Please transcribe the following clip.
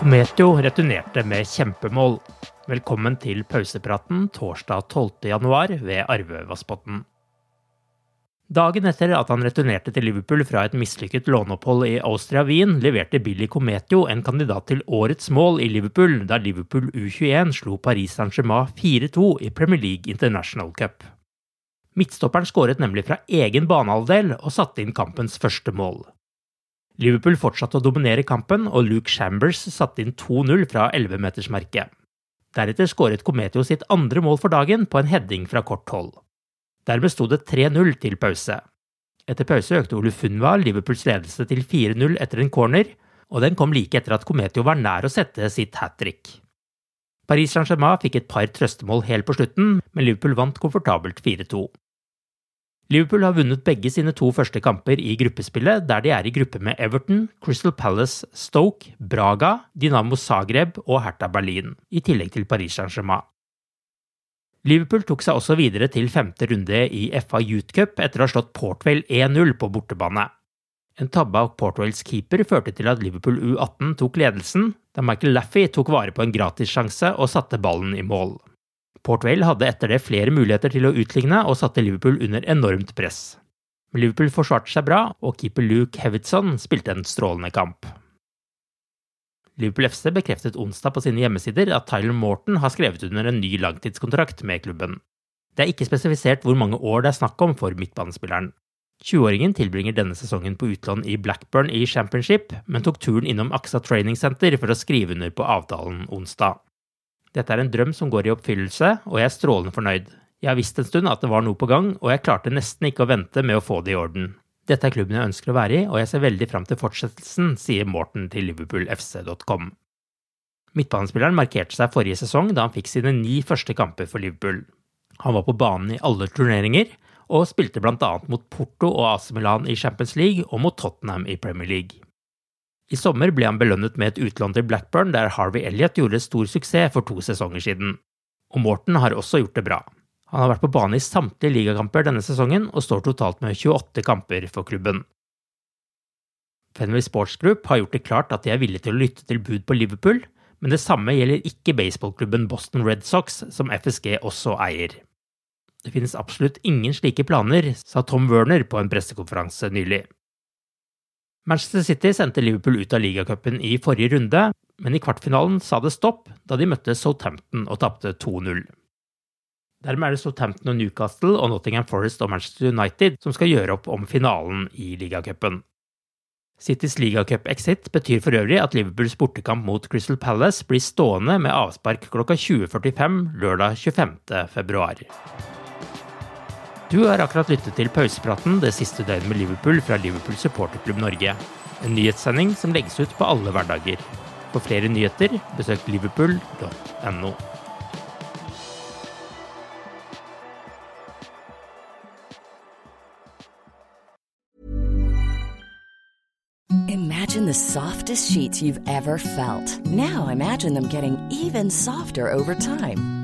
Kometio returnerte med kjempemål. Velkommen til pausepraten torsdag 12. januar ved Arve Vassbotn. Dagen etter at han returnerte til Liverpool fra et mislykket låneopphold i Austria-Wien, leverte Billy Cometio en kandidat til årets mål i Liverpool, da Liverpool U21 slo Paris Saint-Germain 4-2 i Premier League International Cup. Midtstopperen skåret nemlig fra egen banehalvdel og satte inn kampens første mål. Liverpool fortsatte å dominere kampen, og Luke Chambers satte inn 2-0 fra 11-metersmerket. Deretter skåret Cometio sitt andre mål for dagen på en heading fra kort hold. Dermed sto det 3-0 til pause. Etter pause økte Ole Funva Liverpools ledelse til 4-0 etter en corner, og den kom like etter at Cometio var nær å sette sitt hat trick. Paris Saint-Germain fikk et par trøstemål helt på slutten, men Liverpool vant komfortabelt 4-2. Liverpool har vunnet begge sine to første kamper i gruppespillet, der de er i gruppe med Everton, Crystal Palace, Stoke, Braga, Dynamo Zagreb og Hertha Berlin, i tillegg til Paris Saint-Germain. Liverpool tok seg også videre til femte runde i FA Youth Cup etter å ha slått Portwell 1-0 på bortebane. En tabbe av Portwells keeper førte til at Liverpool U18 tok ledelsen, da Michael Laffey tok vare på en gratissjanse og satte ballen i mål. Portvale hadde etter det flere muligheter til å utligne og satte Liverpool under enormt press. Men Liverpool forsvarte seg bra, og keeper Luke Hevitson spilte en strålende kamp. Liverpool FC bekreftet onsdag på sine hjemmesider at Tyler Morton har skrevet under en ny langtidskontrakt med klubben. Det er ikke spesifisert hvor mange år det er snakk om for midtbanespilleren. 20-åringen tilbringer denne sesongen på utlån i Blackburn i Championship, men tok turen innom AXA Training Center for å skrive under på avtalen onsdag. Dette er en drøm som går i oppfyllelse, og jeg er strålende fornøyd. Jeg har visst en stund at det var noe på gang, og jeg klarte nesten ikke å vente med å få det i orden. Dette er klubben jeg ønsker å være i, og jeg ser veldig fram til fortsettelsen, sier Morten til liverpoolfc.com. Midtbanespilleren markerte seg forrige sesong da han fikk sine ni første kamper for Liverpool. Han var på banen i alle turneringer, og spilte bl.a. mot Porto og AC Milan i Champions League og mot Tottenham i Premier League. I sommer ble han belønnet med et utlån til Blackburn, der Harvey Elliot gjorde stor suksess for to sesonger siden. Og Morten har også gjort det bra. Han har vært på bane i samtlige ligakamper denne sesongen, og står totalt med 28 kamper for klubben. Fenway Sports Group har gjort det klart at de er villige til å lytte til bud på Liverpool, men det samme gjelder ikke baseballklubben Boston Red Sox, som FSG også eier. Det finnes absolutt ingen slike planer, sa Tom Werner på en pressekonferanse nylig. Manchester City sendte Liverpool ut av ligacupen i forrige runde, men i kvartfinalen sa det stopp da de møtte Southampton og tapte 2-0. Dermed er det Southampton og Newcastle og Nottingham Forest og Manchester United som skal gjøre opp om finalen i ligacupen. Citys ligacup-exit betyr for øvrig at Liverpools bortekamp mot Crystal Palace blir stående med avspark klokka 20.45 lørdag 25. februar. Du har akkurat lyttet til pausepraten det siste døgnet med Liverpool fra Liverpool supporterklubb Norge. En nyhetssending som legges ut på alle hverdager. For flere nyheter, besøk liverpool.no. Imagine the softest sheets you've ever felt. Now imagine them getting even softer over time.